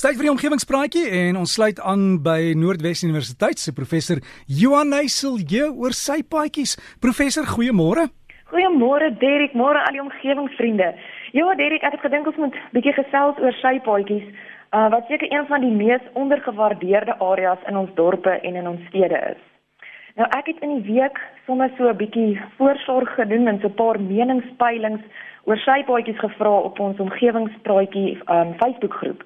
Tyd vir die omgewingspraatjie en ons sluit aan by Noordwes Universiteit se professor Johan Neysel oor sy paadjies. Professor, goeiemôre. Goeiemôre Derek, môre al die omgewingsvriende. Ja, Derek, ek het gedink ons moet bietjie gesels oor sy paadjies, uh, wat seker een van die mees ondergewaardeerde areas in ons dorpe en in ons stede is. Nou ek het in die week sommer so 'n bietjie voorsorg gedoen en so 'n paar meningspeilings oor sy paadjies gevra op ons omgewingspraatjie um, Facebookgroep.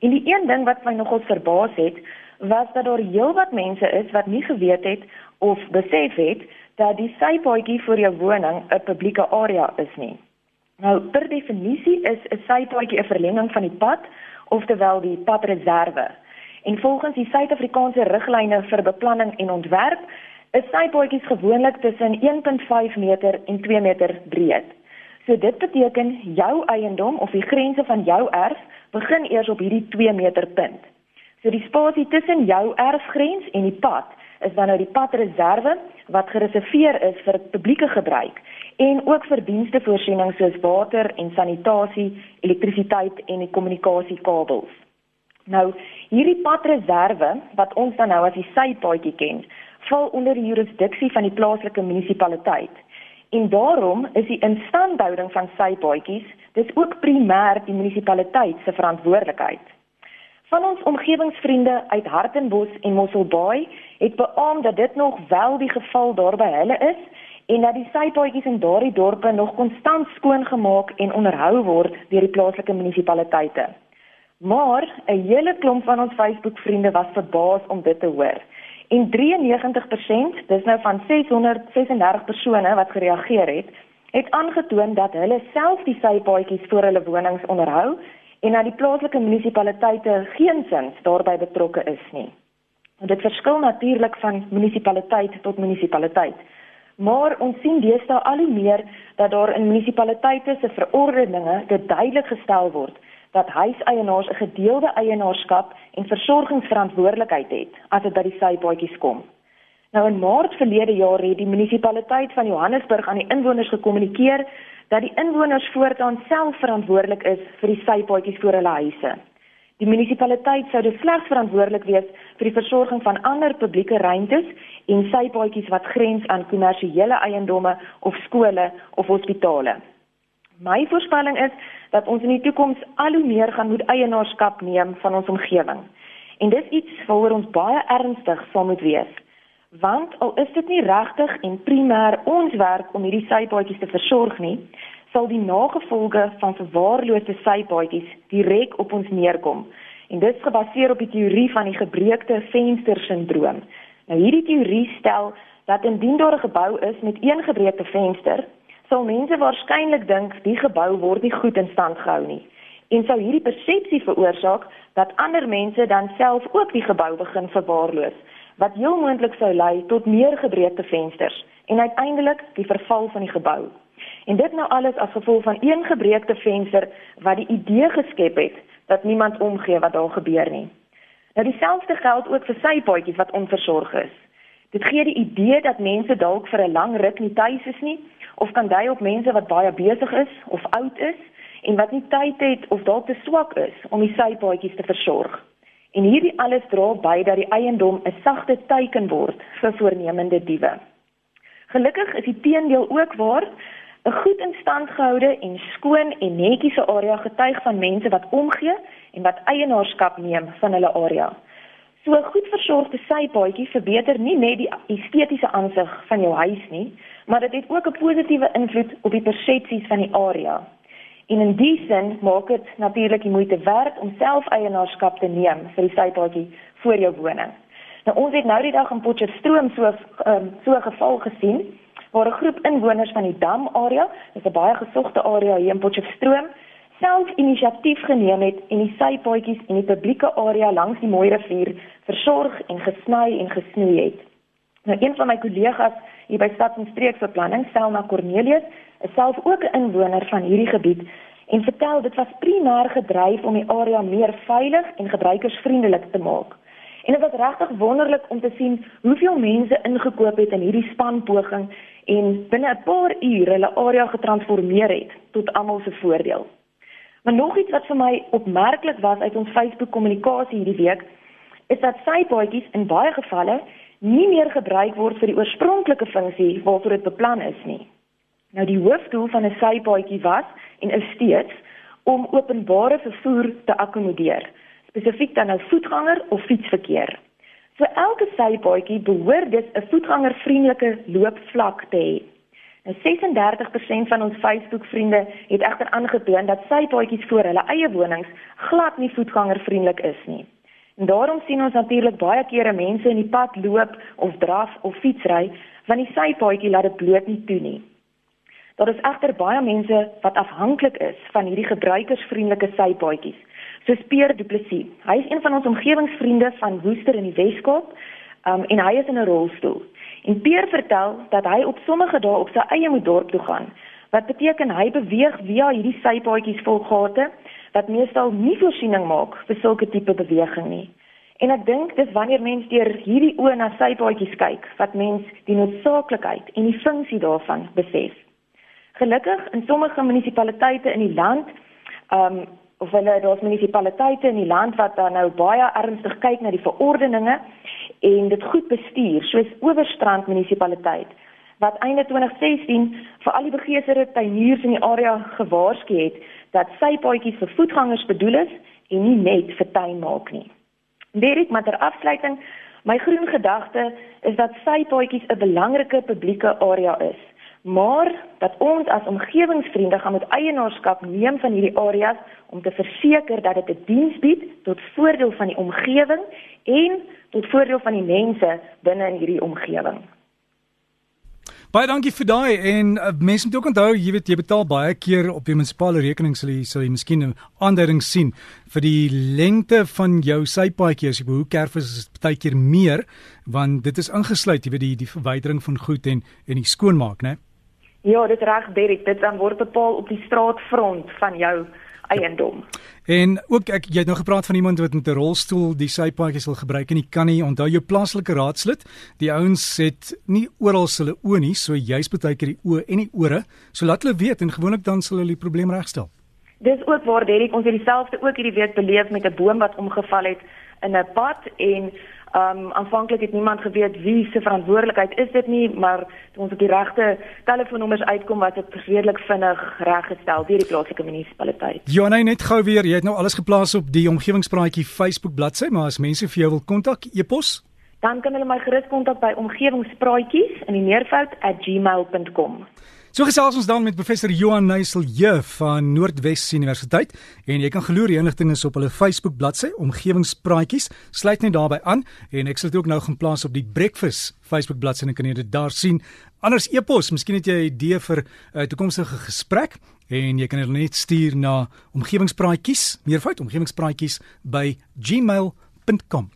En die een ding wat my nogal verbaas het, was dat daar heelwat mense is wat nie geweet het of besef het dat die sypaadjie vir jou woning 'n publieke area is nie. Nou, per definisie is 'n sypaadjie 'n verlenging van die pad, oftewel die padreserwe. En volgens die Suid-Afrikaanse riglyne vir beplanning en ontwerp, is sypaadjies gewoonlik tussen 1.5 meter en 2 meter breed. So dit beteken jou eiendom of die grense van jou erf begin eers op hierdie 2 meter punt. So die spasie tussen jou erfgrens en die pad is dan nou die padreserwe wat gereserveer is vir publieke gebruik en ook vir diensvoorsiening soos water en sanitasie, elektrisiteit en die kommunikasiekabels. Nou, hierdie padreserwe wat ons dan nou as die sypaadjie ken, val onder die jurisdiksie van die plaaslike munisipaliteit. En daarom is die instandhouding van sypaadjies dis ook primêr die munisipaliteit se verantwoordelikheid. Van ons omgewingsvriende uit Hartenbos en Mosselbaai het beamoen dat dit nog wel die geval daar by hulle is en dat die sypaadjies in daardie dorpe nog konstant skoongemaak en onderhou word deur die plaaslike munisipaliteite. Maar 'n hele klomp van ons Facebook-vriende was verbaas om dit te hoor. En 93%, dis nou van 636 persone wat gereageer het, het aangetoon dat hulle self die sypaadjies vir hulle wonings onderhou en dat die plaaslike munisipaliteite geensins daarbey betrokke is nie. En dit verskil natuurlik van munisipaliteit tot munisipaliteit. Maar ons sien deesdae al hoe meer dat daar in munisipaliteite se verordeninge dit duidelik gestel word dat huiseienaars 'n gedeelde eienaarskap en versorgingsverantwoordelikheid het as dit by die sypaadjies kom. Nou in Maart verlede jaar het die munisipaliteit van Johannesburg aan die inwoners gekommunikeer dat die inwoners voortaan self verantwoordelik is vir die sypaadjies voor hulle huise. Die munisipaliteit sou dus slegs verantwoordelik wees vir die versorging van ander publieke ruimtes en sypaadjies wat grens aan kommersiële eiendomme of skole of hospitale. My voorspelling is dat ons in die toekoms al hoe meer gaan moet eienaarskap neem van ons omgewing. En dis iets waaroor ons baie ernstig sal moet wees. Want al is dit nie regtig en primêr ons werk om hierdie sypaadjies te versorg nie, sal die nagevolge van verwaarloosde sypaadjies direk op ons neerkom. En dit is gebaseer op die teorie van die gebreekte venstersindroom. Nou hierdie teorie stel dat indien daar 'n gebou is met een gebreekte venster, sal mense waarskynlik dink die gebou word nie goed in stand gehou nie en sou hierdie persepsie veroorsaak dat ander mense dan self ook die gebou begin verwaarloos wat heel moontlik sou lei tot meer gebreekte vensters en uiteindelik die verval van die gebou. En dit nou alles as gevolg van een gebreekte venster wat die idee geskep het dat niemand omgee wat daar gebeur nie. Nou dieselfde geld ook vir sypaadjies wat onversorg is. Dit gee die idee dat mense dalk vir 'n lang ruk nie tuis is nie of kan dui op mense wat baie besig is of oud is en wat nie tyd het of dalk te swak is om die sypaadjies te versorg. En hierdie alles dra by dat die eiendom 'n sagte teiken word vir voornemende diewe. Gelukkig is die teendeel ook waar. 'n Goed in stand gehoude en skoon en netjiese area getuig van mense wat omgee en wat eienaarskap neem van hulle area. So goed versorgde sypaadjie verbeter nie net die estetiese aansig van jou huis nie, maar dit het ook 'n positiewe invloed op die persepsies van die area. En in die sin maak dit natuurlik die moeite werd om self eienaarskap te neem vir die sypaadjie voor jou woning. Nou ons het nou die dag in Potchefstroom so um, so 'n geval gesien waar 'n groep inwoners van die Dam area, dis 'n baie gesogte area hier in Potchefstroom, self inisiatief geneem het en die sypaadjies in die publieke area langs die Mooi rivier versorg en gesny en gesnoei het. Nou een van my kollegas hier by Stad en Streeksbeplanning, Selma Cornelius, is self ook 'n inwoner van hierdie gebied en vertel dit was primêr gedryf om die area meer veilig en gebruikersvriendelik te maak. En dit was regtig wonderlik om te sien hoeveel mense ingekoop het in hierdie spanpoging en binne 'n paar ure hulle area getransformeer het tot almal se voordeel. Maar nog iets wat vir my opmerklik was uit ons Facebook kommunikasie hierdie week, is dat sypaadjies in baie gevalle nie meer gebruik word vir die oorspronklike funksie waarvoor dit beplan is nie. Nou die hoofdoel van 'n sypaadjie was en is steeds om openbare vervoer te akkommodeer, spesifiek dan nou voetganger of fietsverkeer. Vir elke sypaadjie behoort dit 'n voetgangervriendelike loopvlak te hê. Nou 36% van ons Facebook-vriende het egter aangetoon dat sypaadjies voor hulle eie wonings glad nie voetgangervriendelik is nie. En daarom sien ons natuurlik baie kere mense in die pad loop of draf of fietsry want die sypaadjie laat dit bloot nie toe nie. Daar is egter baie mense wat afhanklik is van hierdie gebruikersvriendelike sypaadjies. Soos Pierre Du Plessis. Hy is een van ons omgewingsvriende van Woester in die Wes-Kaap um, en hy is in 'n rolstoel. En Peer vertel dat hy op sommige dae op sy eie moet dorp toe gaan. Wat beteken hy beweeg via hierdie sypaadjies vol gate wat meestal nie voorsiening maak vir sulke tipe beweging nie. En ek dink dis wanneer mens deur hierdie oë na sypaadjies kyk, wat mens die noodsaaklikheid en die funksie daarvan besef. Gelukkig in sommige munisipaliteite in die land, ehm um, of hulle daar's munisipaliteite in die land wat dan nou baie ernstig kyk na die verordeninge en dit goed bestuur soos Oeverstrand munisipaliteit wat einde 2016 vir al die begeeserde tuiniers in die area gewaarsku het dat sypaadjies vir voetgangers bedoel is en nie net vir tuin maak nie. Derek, maar ter afsluiting, my groen gedagte is dat sypaadjies 'n belangrike publieke area is, maar dat ons as omgewingsvriende gaan met eienaarskap neem van hierdie areas om te verseker dat dit 'n diens bied tot voordeel van die omgewing en tot voordeel van die mense binne in hierdie omgewing. Baie dankie vir daai en uh, mense moet ook onthou jy weet jy betaal baie keer op jou munisipale rekening sal jy sal jy miskien 'n aanduiding sien vir die lengte van jou sypaadjie as jy behoek kerfs is baie keer meer want dit is ingesluit jy weet die die verwydering van goed en en die skoonmaak né Ja dit reg Derek dit dan word bepaal op die straatfront van jou eiendom. En ook ek jy het nou gepraat van iemand wat met 'n rolstoel die sypaadjies wil gebruik en nie kan nie. Onthou jou plaaslike raadslid, die ouens het nie oral hulle oë nie, so jy's baie keer die oë en die ore, so laat hulle weet en gewoonlik dan sal hulle die probleem regstel. Dis ook waar Derek ons het dieselfde ook hierdie week beleef met 'n boom wat omgeval het in 'n pad en um, aanvanklik het niemand geweet wie se verantwoordelikheid is dit nie, maar toe ons op die regte telefoonnommers uitkom, was dit redelik vinnig reggestel deur die plaaslike munisipaliteit. Johanna, net gou weer, jy het nou alles geplaas op die omgewingspraatjie Facebook bladsy, maar as mense vir jou wil kontak, e-pos, dan kan hulle my gerus kontak by omgewingspraatjies in die neervoud @gmail.com. So gesels ons dan met professor Johan Neusel J van Noordwes Universiteit en jy kan geloer die inligting is op hulle Facebook bladsy Omgewingspraatjies. Sluit net daarbey aan en ek sal dit ook nou gaan plaas op die Breakfast Facebook bladsy en kan jy dit daar sien. Anders e-pos, miskien het jy 'n idee vir 'n uh, toekomstige gesprek en jy kan dit net stuur na omgewingspraatjies, meervoud omgewingspraatjies by gmail.com.